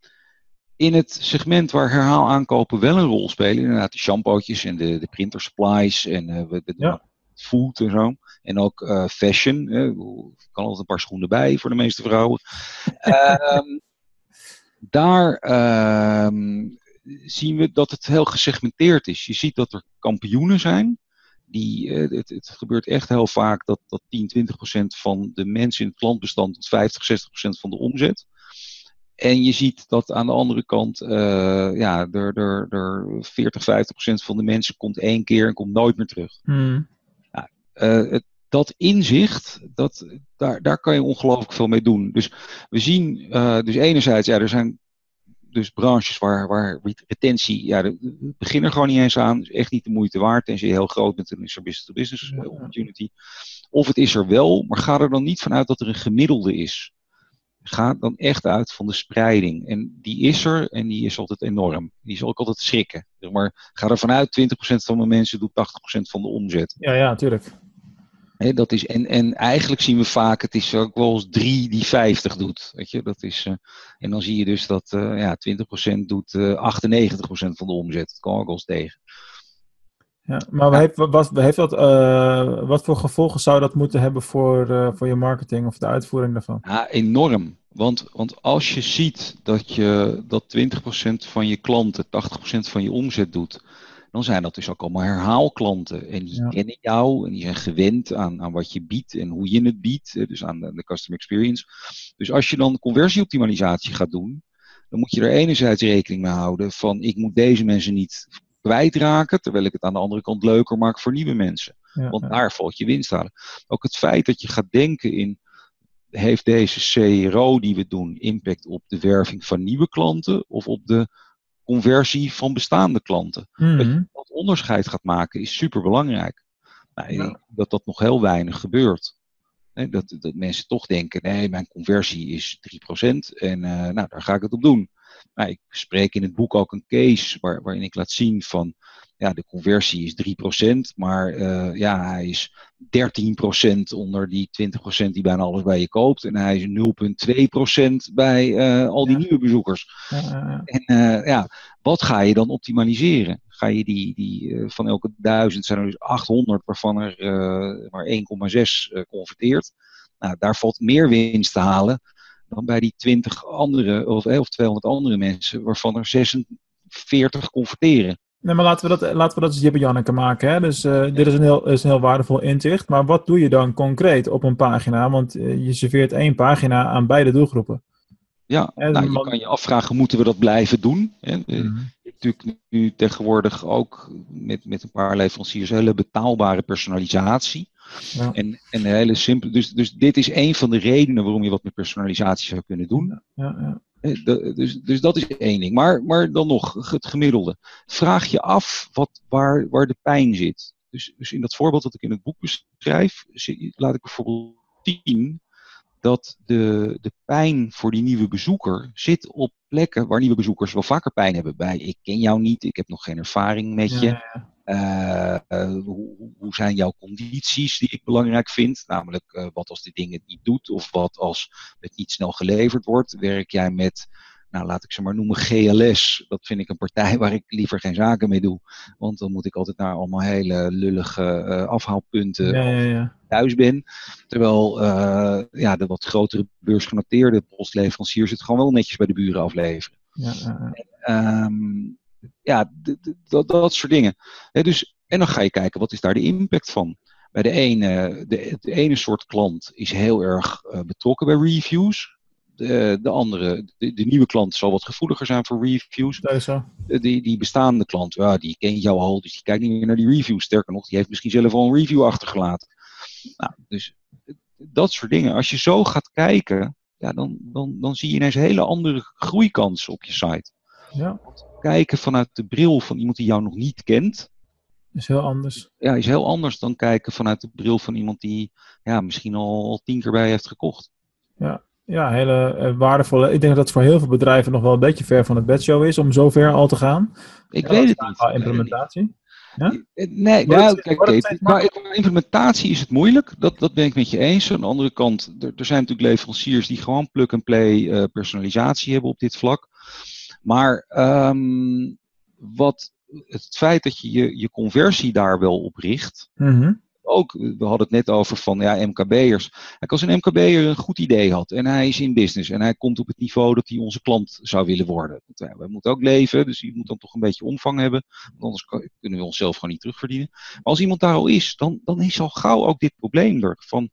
in het segment waar herhaal aankopen wel een rol spelen, inderdaad de shampootjes en de, de printer supplies en uh, we, we ja. Food en zo. En ook uh, fashion. Uh, kan altijd een paar schoenen bij voor de meeste vrouwen. um, [laughs] daar um, zien we dat het heel gesegmenteerd is. Je ziet dat er kampioenen zijn. Die, uh, het, het, gebeurt echt heel vaak dat, dat 10, 20 procent van de mensen in het klantbestand tot 50, 60 procent van de omzet. En je ziet dat aan de andere kant, uh, ja, er, er, er 40, 50 procent van de mensen komt één keer en komt nooit meer terug. Hmm. Het, dat inzicht, dat, daar, daar kan je ongelooflijk veel mee doen. Dus we zien, uh, dus enerzijds, ja, er zijn dus branches waar, waar retentie, ja, de, begin er gewoon niet eens aan. is echt niet de moeite waard. Tenzij je heel groot bent, dan is er business-to-business -business opportunity. Of het is er wel, maar ga er dan niet vanuit dat er een gemiddelde is. Ga dan echt uit van de spreiding. En die is er en die is altijd enorm. Die is ook altijd schrikken. Maar ga er vanuit, 20% van de mensen doet 80% van de omzet. Ja, ja, natuurlijk. He, dat is, en, en eigenlijk zien we vaak, het is ook wel eens 3 die 50 doet. Weet je? Dat is, uh, en dan zie je dus dat uh, ja, 20% doet uh, 98% van de omzet. Dat kan ook wel eens tegen. Ja, maar ja. Heeft, wat, heeft dat, wat voor gevolgen zou dat moeten hebben voor, voor je marketing of de uitvoering daarvan? Ja, enorm. Want, want als je ziet dat, je, dat 20% van je klanten 80% van je omzet doet, dan zijn dat dus ook allemaal herhaalklanten. En die ja. kennen jou en die zijn gewend aan, aan wat je biedt en hoe je het biedt, dus aan de, de customer experience. Dus als je dan conversieoptimalisatie gaat doen, dan moet je er enerzijds rekening mee houden van ik moet deze mensen niet kwijtraken, terwijl ik het aan de andere kant leuker maak voor nieuwe mensen. Ja, Want daar valt je winst halen. Ook het feit dat je gaat denken in, heeft deze CRO die we doen impact op de werving van nieuwe klanten of op de conversie van bestaande klanten? Mm -hmm. Dat je dat onderscheid gaat maken is super belangrijk. Nou, dat dat nog heel weinig gebeurt. Dat, dat mensen toch denken, nee, mijn conversie is 3% en uh, nou, daar ga ik het op doen. Nou, ik spreek in het boek ook een case waar, waarin ik laat zien van ja, de conversie is 3%, maar uh, ja, hij is 13% onder die 20% die bijna alles bij je koopt. En hij is 0,2% bij uh, al die ja. nieuwe bezoekers. Ja. En uh, ja, wat ga je dan optimaliseren? Ga je die, die van elke duizend zijn er dus 800 waarvan er maar 1,6 converteert. Nou, daar valt meer winst te halen dan bij die 20 andere of, of 200 andere mensen, waarvan er 46 converteren. Nee, maar laten we dat, laten we dat eens en Janneke maken. Hè? Dus uh, dit is een, heel, is een heel waardevol inzicht. Maar wat doe je dan concreet op een pagina? Want uh, je serveert één pagina aan beide doelgroepen. Ja, en nou, je kan je afvragen, moeten we dat blijven doen? Hè? Mm-hmm. Natuurlijk nu tegenwoordig ook met, met een paar leveranciers hele betaalbare personalisatie. Ja. En, en een hele simpele. Dus, dus dit is een van de redenen waarom je wat met personalisatie zou kunnen doen. Ja, ja. Dus, dus dat is één ding. Maar, maar dan nog, het gemiddelde. Vraag je af wat, waar, waar de pijn zit. Dus, dus in dat voorbeeld dat ik in het boek beschrijf, laat ik bijvoorbeeld zien dat de, de pijn voor die nieuwe bezoeker zit op plekken waar nieuwe bezoekers wel vaker pijn hebben. Bij ik ken jou niet, ik heb nog geen ervaring met je. Ja, ja. Uh, uh, hoe, hoe, zijn jouw condities die ik belangrijk vind? Namelijk, uh, wat als die dingen niet doet of wat als het niet snel geleverd wordt? Werk jij met, nou laat ik ze maar noemen, GLS? Dat vind ik een partij waar ik liever geen zaken mee doe. Want dan moet ik altijd naar allemaal hele lullige afhaalpunten ja, ja, ja. thuis ben. Terwijl ja, de wat grotere beursgenoteerde postleveranciers het gewoon wel netjes bij de buren afleveren. Ja, en, um, ja, dat, dat soort dingen. He, dus, en dan ga je kijken, wat is daar de impact van? Bij de ene, de, de ene soort klant is heel erg uh, betrokken bij reviews. De, de andere, de, de, nieuwe klant zal wat gevoeliger zijn voor reviews. Zo. Die, die bestaande klant, ja, die kent jou al, dus die kijkt niet meer naar die reviews. Sterker nog, die heeft misschien zelf al een review achtergelaten. Nou, dus dat soort dingen. Als je zo gaat kijken, ja, dan, dan, dan zie je ineens hele andere groeikansen op je site. Ja. Kijken vanuit de bril van iemand die jou nog niet kent. Is heel anders. Ja, is heel anders dan kijken vanuit de bril van iemand die ja, misschien al tien keer bij heeft gekocht. Ja. Ja, hele uh, waardevolle. Ik denk dat het voor heel veel bedrijven nog wel een beetje ver van het bedshow is om zo ver al te gaan. Ik ja, weet het niet. implementatie. Ja? Nee, nou, kijk, maar implementatie is het moeilijk. Dat, dat ben ik met je eens. Aan de andere kant, er, er zijn natuurlijk leveranciers die gewoon plug-and-play uh, personalisatie hebben op dit vlak. Maar um, wat het feit dat je je, je conversie daar wel op richt. Mm Ook, we hadden het net over van ja, MKB'ers. Als een MKB'er een goed idee had en hij is in business en hij komt op het niveau dat hij onze klant zou willen worden. Want, ja, we moeten ook leven, dus je moet dan toch een beetje omvang hebben. Want anders kunnen we onszelf gewoon niet terugverdienen. Maar als iemand daar al is, dan, dan is al gauw ook dit probleem er. Van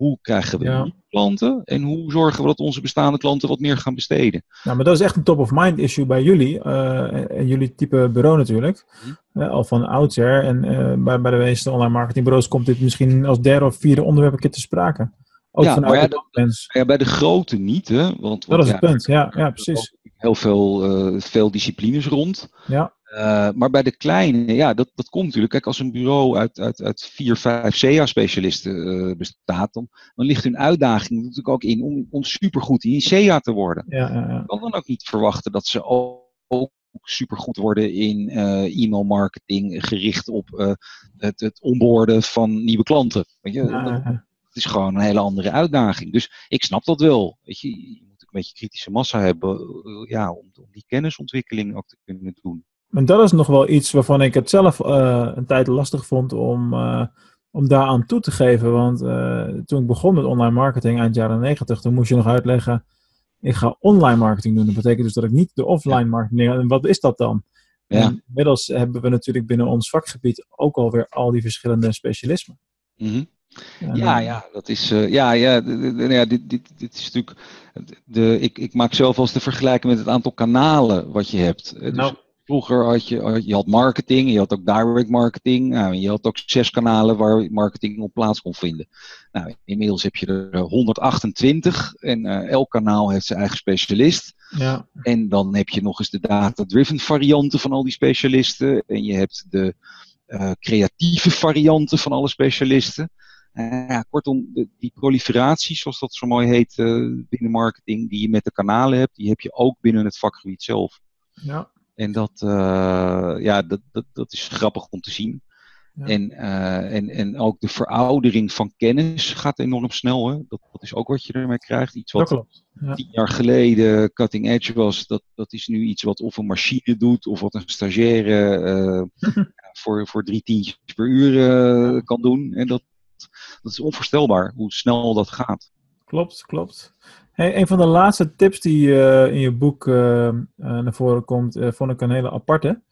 hoe krijgen we ja. klanten en hoe zorgen we dat onze bestaande klanten wat meer gaan besteden? Nou, maar dat is echt een top-of-mind issue bij jullie uh, en jullie type bureau natuurlijk. Hm. Uh, al van oudsher. En uh, bij, bij de meeste online marketingbureaus komt dit misschien als derde of vierde onderwerp een keer te sprake. Ook ja, maar ja, bij de grote niet, hè? Want, want dat is het punt, ja, ja precies. Heel veel, veel disciplines rond. Ja. Uh, maar bij de kleine, ja, dat, dat komt natuurlijk. Kijk, als een bureau uit, uit, uit vier, vijf CA-specialisten uh, bestaat, dan, dan ligt hun uitdaging natuurlijk ook in om, om supergoed in CA te worden. Ja, ja, ja. Je kan dan ook niet verwachten dat ze ook, ook supergoed worden in uh, e-mail marketing, gericht op het, het onboorden van nieuwe klanten. Weet je? Dat, het is gewoon een hele andere uitdaging. Dus ik snap dat wel. Weet je, je moet een beetje kritische massa hebben ja, om, om die kennisontwikkeling ook te kunnen doen. En dat is nog wel iets waarvan ik het zelf uh, een tijd lastig vond om, uh, om daaraan toe te geven. Want uh, toen ik begon met online marketing eind jaren 90, toen moest je nog uitleggen, ik ga online marketing doen. Dat betekent dus dat ik niet de offline marketing... En wat is dat dan? Ja. Inmiddels hebben we natuurlijk binnen ons vakgebied ook alweer al die verschillende specialismen. Mm -hmm. Ja, ja, dat is. Uh, ja, ja, ja dit, dit, dit is natuurlijk. De, ik, ik maak zelf als de vergelijking met het aantal kanalen wat je hebt. Dus nou. Vroeger had je, je had marketing, je had ook direct marketing. Nou, je had ook zes kanalen waar marketing op plaats kon vinden. Nou, inmiddels heb je er 128 en uh, elk kanaal heeft zijn eigen specialist. Ja. En dan heb je nog eens de data-driven varianten van al die specialisten. En je hebt de uh, creatieve varianten van alle specialisten. Uh, ja, kortom, de, die proliferatie, zoals dat zo mooi heet binnen marketing, die je met de kanalen hebt, die heb je ook binnen het vakgebied zelf. Ja. En dat, uh, ja, dat, dat, dat is grappig om te zien. Ja. En, uh, en, en ook de veroudering van kennis gaat enorm snel. Hè? Dat, dat is ook wat je ermee krijgt. Iets wat ja. tien jaar geleden cutting edge was, dat, dat is nu iets wat of een machine doet of wat een stagiaire uh, [laughs] voor, voor drie tientjes per uur kan doen. En dat, dat is onvoorstelbaar hoe snel dat gaat. Klopt, klopt. Een van de laatste tips die uh, in je boek uh, naar voren komt, vond ik een hele aparte.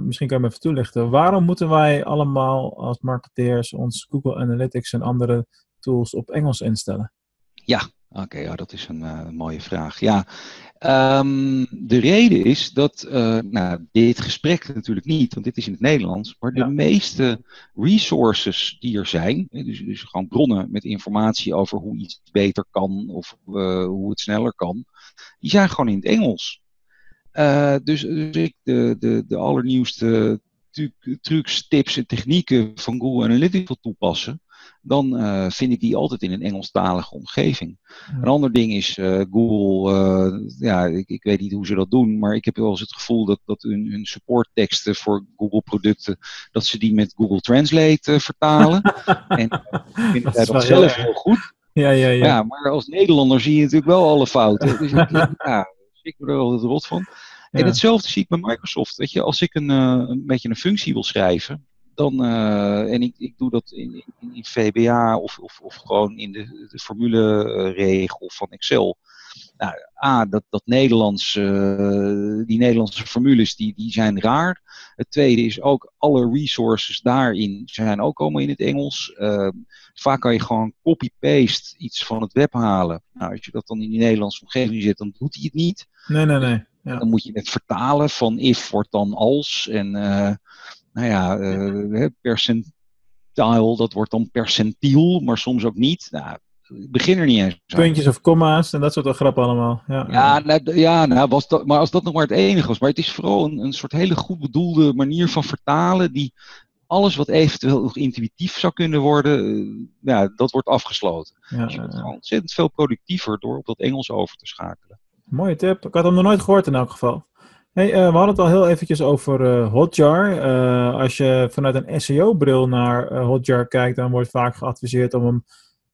misschien kan je me even toelichten. Waarom moeten wij allemaal als marketeers ons Google Analytics en andere tools op Engels instellen? Ja, oké, ja, dat is een mooie vraag. Ja, Um, de reden is dat, uh, nou, dit gesprek natuurlijk niet, want dit is in het Nederlands, maar de ja. meeste resources die er zijn, dus, dus gewoon bronnen met informatie over hoe iets beter kan of uh, hoe het sneller kan, die zijn gewoon in het Engels. Uh, dus, dus ik de, de, de allernieuwste trucs, tips en technieken van Google Analytics wil toepassen, dan uh, vind ik die altijd in een Engelstalige omgeving. Ja. Een ander ding is uh, Google, uh, ja, ik, ik, weet niet hoe ze dat doen, maar ik heb wel eens het gevoel dat, dat hun, hun supportteksten voor Google producten, dat ze die met Google Translate vertalen. [laughs] en ik vind dat, dat zelf heel goed. Ja, ja, ja. ja, maar als Nederlander zie je natuurlijk wel alle fouten. [laughs] Dus ik, ja, ik me er altijd rot van. En hetzelfde zie ik bij Microsoft. Weet je, als ik een, een beetje een functie wil schrijven, dan, uh, en ik, ik doe dat in, in, in VBA of, of, of gewoon in de, de formuleregel van Excel. Nou, A, dat, dat Nederlands, uh, die Nederlandse formules die, die zijn raar. Het tweede is ook alle resources daarin zijn ook allemaal in het Engels. Uh, vaak kan je gewoon copy-paste iets van het web halen. Nou, als je dat dan in die Nederlandse omgeving zet, dan doet hij het niet. Nee, nee, nee. Ja. Dan moet je het vertalen van if wordt dan als. En uh, nou ja, uh, percentile, dat wordt dan percentiel, maar soms ook niet. Nou, ik begin er niet eens. Puntjes of komma's en dat soort grappen allemaal. Ja, ja, nou, ja nou, was dat, maar als dat nog maar het enige was. Maar het is vooral een, een soort hele goed bedoelde manier van vertalen die alles wat eventueel nog intuïtief zou kunnen worden, uh, ja, dat wordt afgesloten. Ja, dus je wordt ja. gewoon ontzettend veel productiever door op dat Engels over te schakelen. Mooie tip. Ik had hem nog nooit gehoord in elk geval. Hey, eh, we hadden het al heel eventjes over eh, Hotjar. Eh, als je vanuit een SEO-bril naar Hotjar kijkt, dan wordt vaak geadviseerd om hem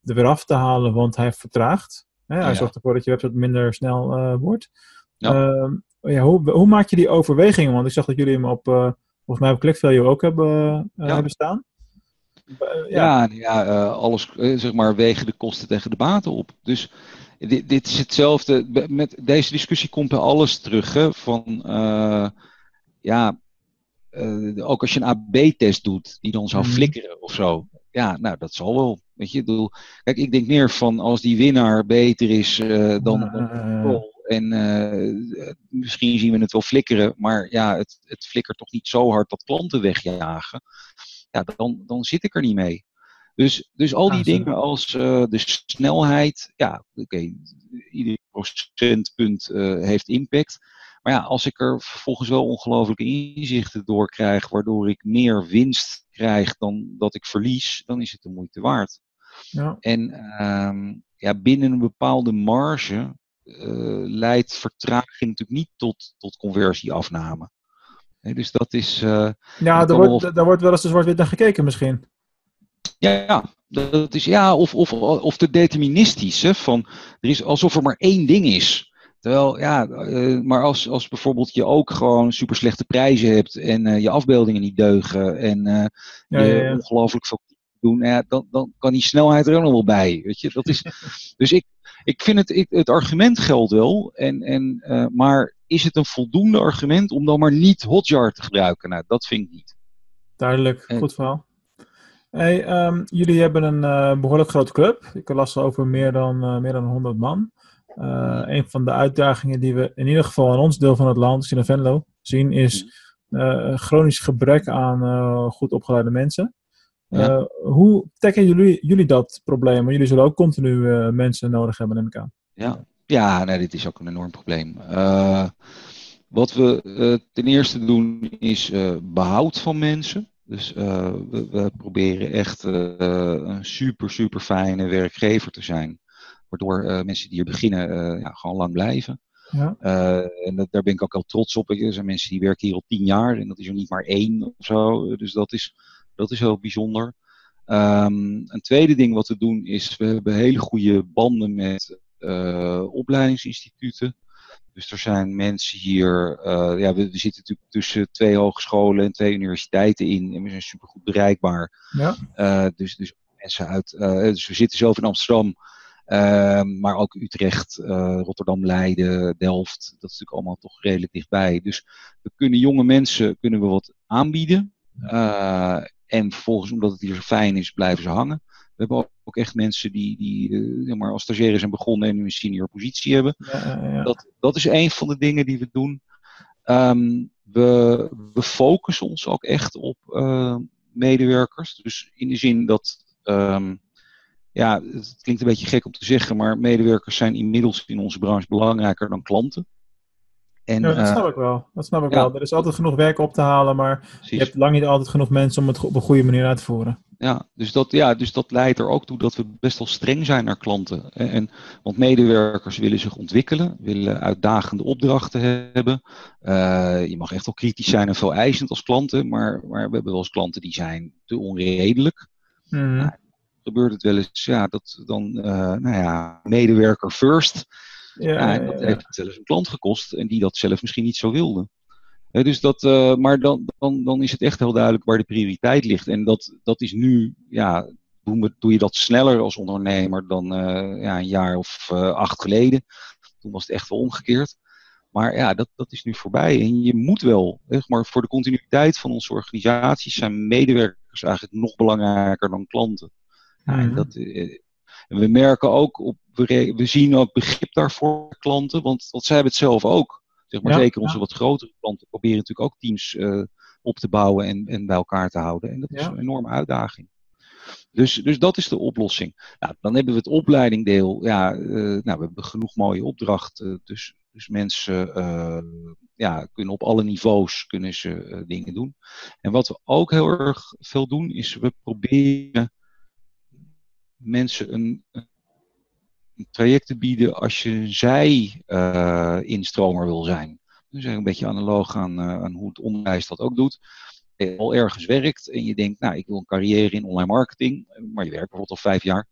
er weer af te halen, want hij vertraagt. Hè, hij Ja. zorgt ervoor dat je website minder snel wordt. Ja. Ehm, ja, hoe, hoe maak je die overwegingen? Want ik zag dat jullie hem op, volgens mij op ClickValue ook hebben, Ja. hebben staan. Ja. Ja, ja, alles zeg maar wegen de kosten tegen de baten op. Dus dit, dit is hetzelfde. Met deze discussie komt bij alles terug. Hè, van eh, ja, eh, ook als je een AB-test doet, die dan zou Mhm. flikkeren of zo. Ja, nou, dat zal wel. Weet je, bedoel, kijk, ik denk meer van als die winnaar beter is eh, dan, dan. En misschien zien we het wel flikkeren, maar ja, het, het flikkert toch niet zo hard dat klanten wegjagen. Ja, dan, dan zit ik er niet mee. Dus, dus al die Ah, dingen als eh, de snelheid, ja, oké, ieder procentpunt eh, heeft impact. Maar ja, als ik er vervolgens wel ongelooflijke inzichten door krijg, waardoor ik meer winst krijg dan dat ik verlies, dan is het de moeite waard. ja. En ehm, ja, binnen een bepaalde marge eh, leidt vertraging natuurlijk niet tot, tot conversieafname. Dus dat is. ja, daar wordt, wel- daar wordt wel eens de zwart-wit naar gekeken misschien. Ja, dat is ja, of, of, of de deterministische van er is alsof er maar één ding is. Terwijl, ja, eh, maar als, als bijvoorbeeld je ook gewoon super slechte prijzen hebt en eh, je afbeeldingen niet deugen en Ja, je ja, ja. ongelooflijk veel doen, nou ja, dan, dan kan die snelheid er ook nog wel bij. Weet je? Dat is, [laughs] dus ik, ik vind het, ik, het argument geldt wel, en, en, maar is het een voldoende argument om dan maar niet Hotjar te gebruiken? Nou, dat vind ik niet. Duidelijk, En- goed verhaal. Hey, ehm, jullie hebben een eh, behoorlijk grote club. Ik las over meer dan, eh, meer dan 100 man. Eh, een van de uitdagingen die we in ieder geval in ons deel van het land, in Venlo, zien is Mm. een chronisch gebrek aan goed opgeleide mensen. Ja. Hoe tackelen jullie, jullie dat probleem? Want jullie zullen ook continu mensen nodig hebben, neem ik aan. Ja, ja nee, dit is ook een enorm probleem. Wat we ten eerste doen is eh, behoud van mensen. Dus eh, we, we proberen echt eh, een super, super fijne werkgever te zijn. Waardoor eh, mensen die hier beginnen ja, gewoon lang blijven. Ja. En dat, daar ben ik ook heel trots op. Er zijn mensen die werken hier al tien jaar en dat is er niet maar één of zo. Dus dat is, dat is heel bijzonder. Ehm, een tweede ding wat we doen is, we hebben hele goede banden met opleidingsinstituten. Dus er zijn mensen hier, eh, ja, we, we zitten natuurlijk tussen twee hogescholen en twee universiteiten in en we zijn super goed bereikbaar. Ja. Eh, dus, dus mensen uit, eh, dus we zitten zelf in Amsterdam, ehm, maar ook Utrecht, Rotterdam, Leiden, Delft. Dat is natuurlijk allemaal toch redelijk dichtbij. Dus we kunnen jonge mensen kunnen we wat aanbieden. En vervolgens, omdat het hier zo fijn is, blijven ze hangen. We hebben ook, echt mensen die, die eh, maar als stagiaires zijn begonnen en nu een senior positie hebben. Ja, ja, ja. Dat, dat is een van de dingen die we doen. Ehm, we, we focussen ons ook echt op eh, medewerkers. Dus in de zin dat, ehm, ja, het klinkt een beetje gek om te zeggen, maar medewerkers zijn inmiddels in onze branche belangrijker dan klanten. En, Ja, dat eh, snap ik wel. Dat snap ik ja. wel. Er is altijd genoeg werk op te halen, maar je hebt lang niet altijd genoeg mensen om het op een goede manier uit te voeren. Ja, dus dat, ja, dus dat leidt er ook toe dat we best wel streng zijn naar klanten. En, want medewerkers willen zich ontwikkelen, willen uitdagende opdrachten hebben. Eh, je mag echt wel kritisch zijn en veel eisend als klanten, maar, maar we hebben wel eens klanten die zijn te onredelijk. Ja. Gebeurt het wel eens, ja, dat dan, eh, nou ja, medewerker first. Ja, en dat heeft zelfs een klant gekost en die dat zelf misschien niet zo wilde. Dus dat, eh, maar dan, dan, dan is het echt heel duidelijk waar de prioriteit ligt. En dat, dat is nu, ja, doen we, doe je dat sneller als ondernemer dan eh, ja, een jaar of eh, acht geleden. Toen was het echt wel omgekeerd. Maar ja, dat, dat is nu voorbij. En je moet wel, zeg maar voor de continuïteit van onze organisaties zijn medewerkers eigenlijk nog belangrijker dan klanten. Ja, en dat, en we merken ook, op, we, zien ook begrip daarvoor klanten, want, want zij hebben het zelf ook. Zeg maar, Ja, zeker onze ja. wat grotere klanten proberen natuurlijk ook teams eh, op te bouwen en, en bij elkaar te houden. En dat is Ja. een enorme uitdaging. Dus, dus dat is de oplossing. Nou, dan hebben we het opleidingdeel. Ja, eh, nou, we hebben genoeg mooie opdrachten. Dus Dus mensen ja, kunnen op alle niveaus kunnen ze, dingen doen. En wat we ook heel erg veel doen, is we proberen mensen een, een traject te bieden als je zij instromer wil zijn. Dus een beetje analoog aan, aan hoe het onderwijs dat ook doet al ergens werkt en je denkt, nou, ik wil een carrière in online marketing, maar je werkt bijvoorbeeld al vijf jaar,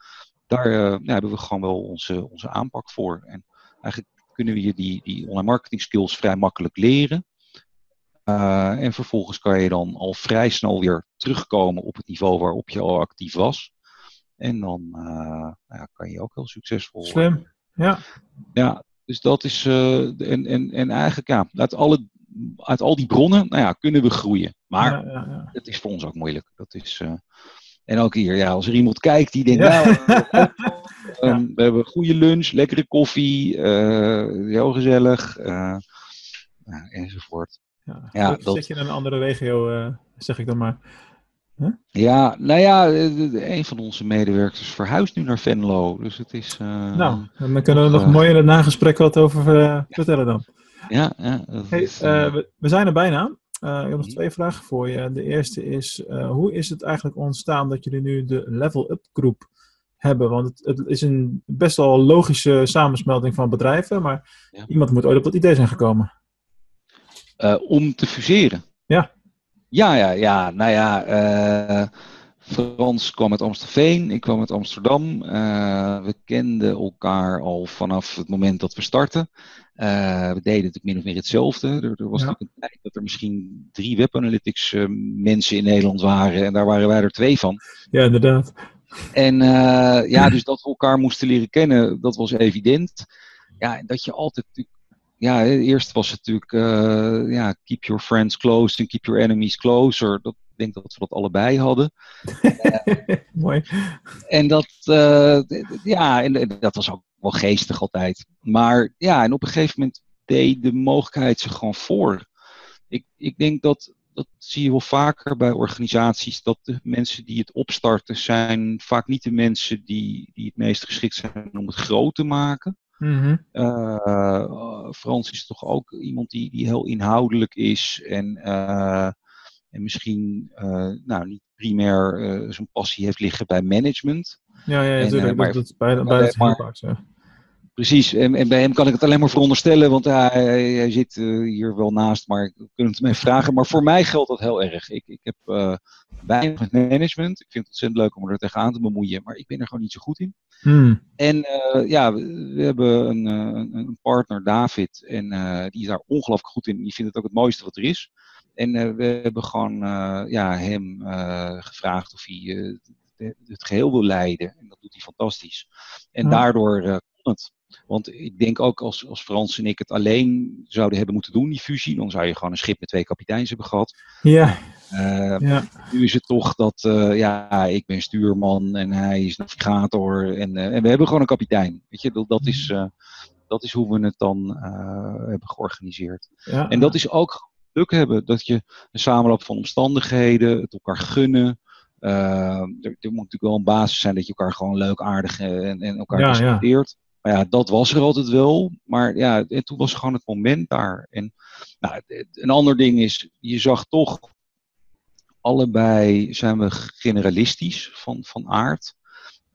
daar uh, nou, hebben we gewoon wel onze, onze aanpak voor. En eigenlijk kunnen we je die, die online marketing skills vrij makkelijk leren. Uh, en vervolgens kan je dan al vrij snel weer terugkomen op het niveau waarop je al actief was. En dan uh, nou ja, kan je ook heel succesvol Slim, ja. Ja, dus dat is, en, en, en eigenlijk ja, uit alle uit al die bronnen, nou ja, kunnen we groeien. Maar ja, ja, ja. het is voor ons ook moeilijk. Dat is, uh, en ook hier, ja, als er iemand kijkt die denkt, nou, [laughs] um, we hebben goede lunch, lekkere koffie, uh, heel gezellig, uh, nou, enzovoort. Ja, ja dat... Zit je in een andere regio, zeg ik dan maar. Huh? Ja, nou ja, een van onze medewerkers verhuist nu naar Venlo. Dus het is. nou, dan kunnen we nog mooi in het nagesprek wat over vertellen dan. Ja, ja hey, is, we, we, zijn er bijna. Uh, ik heb nog twee vragen voor je. De eerste is, uh, hoe is het eigenlijk ontstaan dat jullie nu de Level Up groep hebben? Want het, het is een best wel logische samensmelting van bedrijven, maar ja. iemand moet ooit op dat idee zijn gekomen. om te fuseren? Ja. Ja, ja, ja. Nou ja, Frans kwam uit Amstelveen, ik kwam uit Amsterdam. we kenden elkaar al vanaf het moment dat we startten. Uh, we deden natuurlijk min of meer hetzelfde. Er, er was ja. natuurlijk een tijd dat er misschien drie web analytics uh, mensen in Nederland waren. En daar waren wij er twee van. Ja, inderdaad. En ja, dus dat we elkaar moesten leren kennen, dat was evident. Ja, en dat je altijd ja, eerst was het natuurlijk ja, keep your friends close and keep your enemies closer. Dat, ik denk dat we dat allebei hadden. [laughs] Mooi. En dat, ja, en, dat was ook wel geestig altijd. Maar ja, en op een gegeven moment deed de mogelijkheid zich gewoon voor. Ik, ik denk dat, dat zie je wel vaker bij organisaties, dat de mensen die het opstarten zijn vaak niet de mensen die, die het meest geschikt zijn om het groot te maken. Mm Frans is toch ook iemand die, die heel inhoudelijk is en, uh, en misschien uh, nou, niet primair zijn passie heeft liggen bij management. Ja, ja, natuurlijk. En, maar, dat, bij, bij het ja. Precies, en, en, bij hem kan ik het alleen maar veronderstellen, want hij, hij zit uh, hier wel naast, maar ik kan het hem vragen. Maar voor mij geldt dat heel erg. Ik, ik heb uh, weinig management. Ik vind het ontzettend leuk om er tegenaan te bemoeien, maar ik ben er gewoon niet zo goed in. Hmm. En uh, ja, we, we, hebben een, een, een, partner, David, en die is daar ongelooflijk goed in. Die vindt het ook het mooiste wat er is. En we hebben gewoon ja, hem gevraagd of hij het geheel wil leiden. En dat doet hij fantastisch. En daardoor kon het. Want ik denk ook als, als Frans en ik het alleen zouden hebben moeten doen, die fusie, dan zou je gewoon een schip met twee kapiteins hebben gehad. Ja. Uh, ja. Nu is het toch dat, uh, ja, ik ben stuurman en hij is navigator en, uh, en we hebben gewoon een kapitein. Weet je, dat, dat, is, dat is hoe we het dan hebben georganiseerd. Ja. En dat is ook geluk hebben, dat je een samenloop van omstandigheden, het elkaar gunnen. er, er, moet natuurlijk wel een basis zijn dat je elkaar gewoon leuk, aardig en, en elkaar ja, respecteert. Maar ja, dat was er altijd wel. Maar ja, en toen was gewoon het moment daar. En nou, een ander ding is, je zag toch, allebei zijn we generalistisch van, van aard.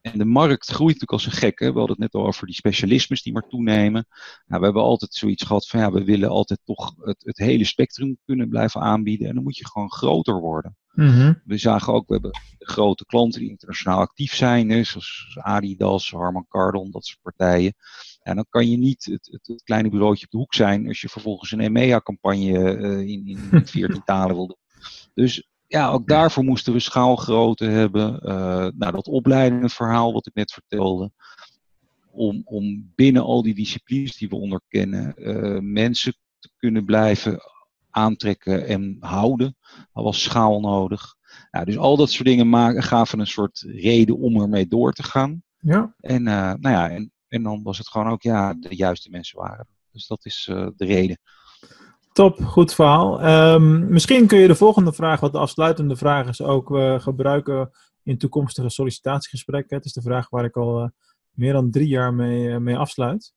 En de markt groeit natuurlijk als een gek. Hè? We hadden het net al over die specialismes die maar toenemen. Nou, we hebben altijd zoiets gehad van ja, we willen altijd toch het, het hele spectrum kunnen blijven aanbieden. En dan moet je gewoon groter worden. Mm-hmm. We zagen ook, we hebben grote klanten die internationaal actief zijn, hè, zoals Adidas, Harman Kardon, dat soort partijen. En dan kan je niet het, het, het, kleine bureautje op de hoek zijn als je vervolgens een EMEA-campagne uh, in, in 14 [laughs] talen wil doen. Dus ja, ook daarvoor moesten we schaalgrootte hebben. Uh, nou, dat opleidingsverhaal wat ik net vertelde. Om, om binnen al die disciplines die we onderkennen, uh, mensen te kunnen blijven aantrekken en houden. Er was schaal nodig. Ja, dus al dat soort dingen maken, gaven een soort reden om ermee door te gaan. Ja. En, uh, nou ja, en, en dan was het gewoon ook, ja, de juiste mensen waren. Dus dat is uh, de reden. Top, goed verhaal. Um, misschien kun je de volgende vraag, wat de afsluitende vraag is, ook uh, gebruiken in toekomstige sollicitatiegesprekken. Het is de vraag waar ik al meer dan drie jaar mee, mee afsluit.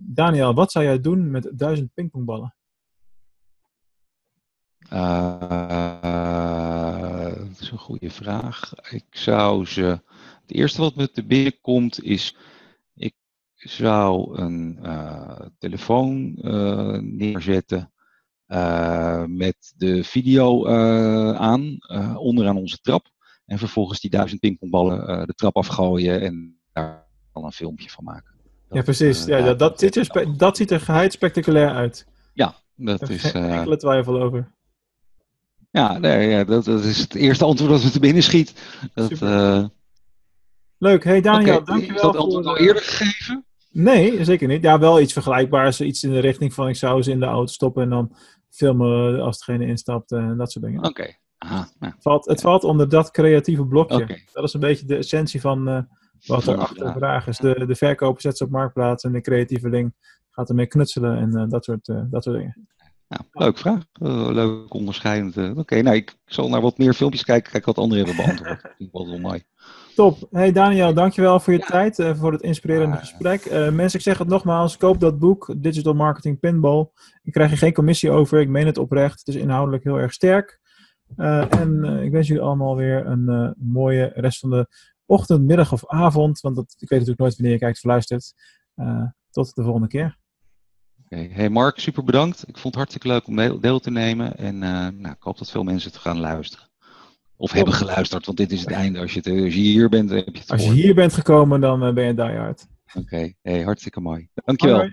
Daniel, wat zou jij doen met duizend pingpongballen? Uh, dat is een goede vraag. Ik zou ze. Het eerste wat me te binnen komt is. Ik zou een uh, telefoon uh, neerzetten. met de video aan, onderaan onze trap. En vervolgens die duizend pingpongballen de trap afgooien en daar dan een filmpje van maken. Dat, ja, precies. ja, dat, dat, ziet er dat ziet er geheid spectaculair uit. Ja, dat is. Geen enkele twijfel over. Ja, nee, ja dat, dat, is het eerste antwoord dat me te binnen schiet. Dat, uh... Leuk. Hey Daniel, okay, dankjewel. Is dat antwoord al eerder gegeven? Nee, zeker niet. Ja, wel iets vergelijkbaars. Iets in de richting van ik zou ze in de auto stoppen en dan filmen als degene instapt en dat soort dingen. Oké. Okay. Nou. valt, het valt onder dat creatieve blokje. Okay. Dat is een beetje de essentie van uh, wat er achter de vraag is. De, de verkoper zet ze op marktplaats en de creatieveling gaat ermee knutselen en uh, dat, soort, uh, dat soort dingen. Nou, leuk vraag. Uh, leuk onderscheidend. Uh, Oké, okay, nou, ik zal naar wat meer filmpjes kijken. Kijk wat anderen hebben beantwoord. dat vind ik wel mooi. Top. Hey Daniel, dankjewel voor je ja. tijd, uh, voor het inspirerende ja, gesprek. mensen, ik zeg het nogmaals, koop dat boek, Digital Marketing Pinball. Ik krijg er geen commissie over, ik meen het oprecht. Het is inhoudelijk heel erg sterk. en ik wens jullie allemaal weer een mooie rest van de ochtend, middag of avond. Want dat, ik weet natuurlijk nooit wanneer je kijkt of luistert. tot de volgende keer. Okay. Hey Mark, super bedankt. Ik vond het hartstikke leuk om deel te nemen. En uh, nou, ik hoop dat veel mensen het gaan luisteren. Of hebben geluisterd, want dit is het einde. Als je, het, als je hier bent, heb je het Als je hier bent gekomen, dan uh, ben je die hard. Oké, okay. hey, hartstikke mooi. Dankjewel.